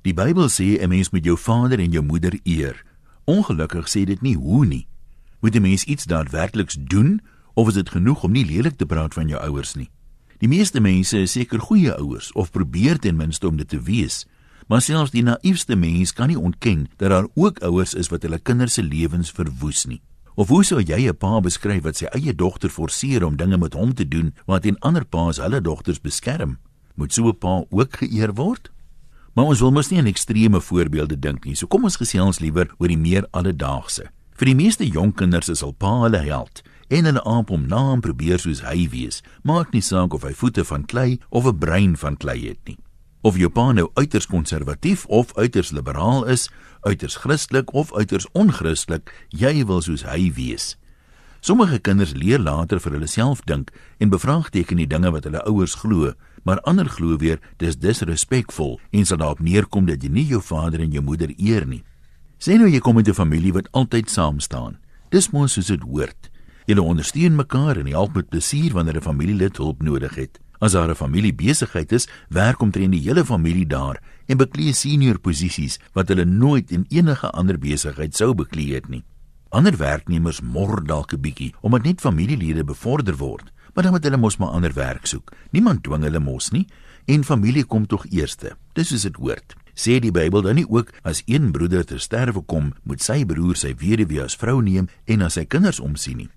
Die Bybel sê 'n mens moet jou vader en jou moeder eer. Ongelukkig sê dit nie hoe nie. Moet 'n mens iets daadwerklik doen of is dit genoeg om nie lelik te praat van jou ouers nie? Die meeste mense is seker goeie ouers of probeer ten minste om dit te wees. Maar selfs die naïefste mens kan nie ontken dat daar ook ouers is wat hulle kinders se lewens verwoes nie. Of hoe sou jy 'n pa beskryf wat sy eie dogter forceer om dinge met hom te doen wat in ander pa's hulle dogters beskerm? Moet so 'n pa ook geëer word? Maar ons wil mos nie aan ekstreme voorbeelde dink nie. So kom ons gesels liewer oor die meer alledaagse. Vir die meeste jong kinders is al pa hulle held en hulle aap hom na en probeer soos hy wees. Maak nie saak of hy voete van klei of 'n brein van klei het nie. Of jou pa nou uiters konservatief of uiters liberaal is, uiters Christelik of uiters onchristelik, jy wil soos hy wees. Sommige kinders leer later vir hulle self dink en bevraagteken die dinge wat hulle ouers glo, maar ander glo weer dis disrespekvol en sal daarop neerkom dat jy nie jou vader en jou moeder eer nie. Sê nou jy kom uit 'n familie wat altyd saam staan. Dis mos soos dit hoort. Julle ondersteun mekaar en help met plesier wanneer 'n familielid hulp nodig het. As daar 'n familiebesigheid is, werk omtrent die hele familie daar en beklee senior posisies wat hulle nooit in enige ander besigheid sou beklee het nie. Ander werknemers mor dalk 'n bietjie omdat net familielede bevorder word, maar dan moet hulle mos maar ander werk soek. Niemand dwing hulle mos nie en familie kom tog eerste. Dis is dit hoort. Sê die Bybel dan nie ook as een broeder te sterwe kom, moet sy broer sy weduwee as vrou neem en na sy kinders omsien nie.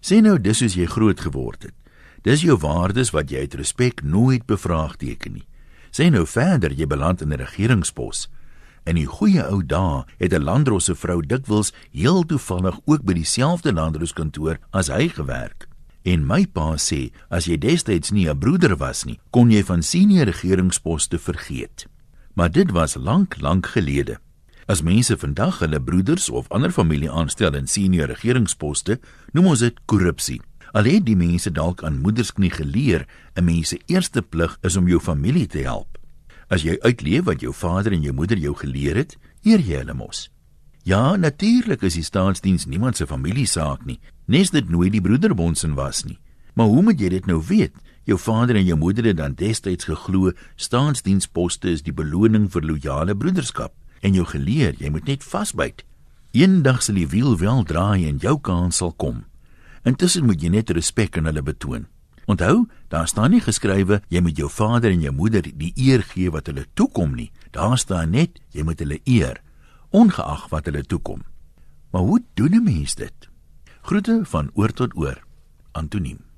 Sê nou dis soos jy groot geword het. Dis jou waardes wat jy uit respek nooit bevraagteken nie. Sê nou verder jy beland in 'n regeringspos. In die goeie ou dae het 'n landdrosse vrou dikwels heel toevallig ook by dieselfde landdroskantoor as hy gewerk. En my pa sê as jy destyds nie 'n broeder was nie, kon jy van senior regeringsposte vergeet. Maar dit was lank, lank gelede. As mense vandag hulle broeders of ander familie aanstel in senior regeringsposte, noem ons dit korrupsie. Al het die mense dalk aan moedersknie geleer, 'n mens se eerste plig is om jou familie te help. As jy uitleef wat jou vader en jou moeder jou geleer het, eer jy hulle mos. Ja, natuurlik is die staatsdiens niemand se familiesaak nie. Nes dit nooit die broederbondsin was nie. Maar hoe moet jy dit nou weet? Jou vader en jou moeder het dan destyds geglo staatsdiensposte is die beloning vir loyale broederskap en jou geleer jy moet net vasbyt. Eendag sal die wiel wel draai en jou kans sal kom. Intussen moet jy net respek aan hulle betoon. Onthou, daar staan nie geskrywe jy moet jou vader en jou moeder die eer gee wat hulle toekom nie. Daar staan net jy moet hulle eer ongeag wat hulle toekom. Maar hoe doen 'n mens dit? Groete van oor tot oor. Antoniem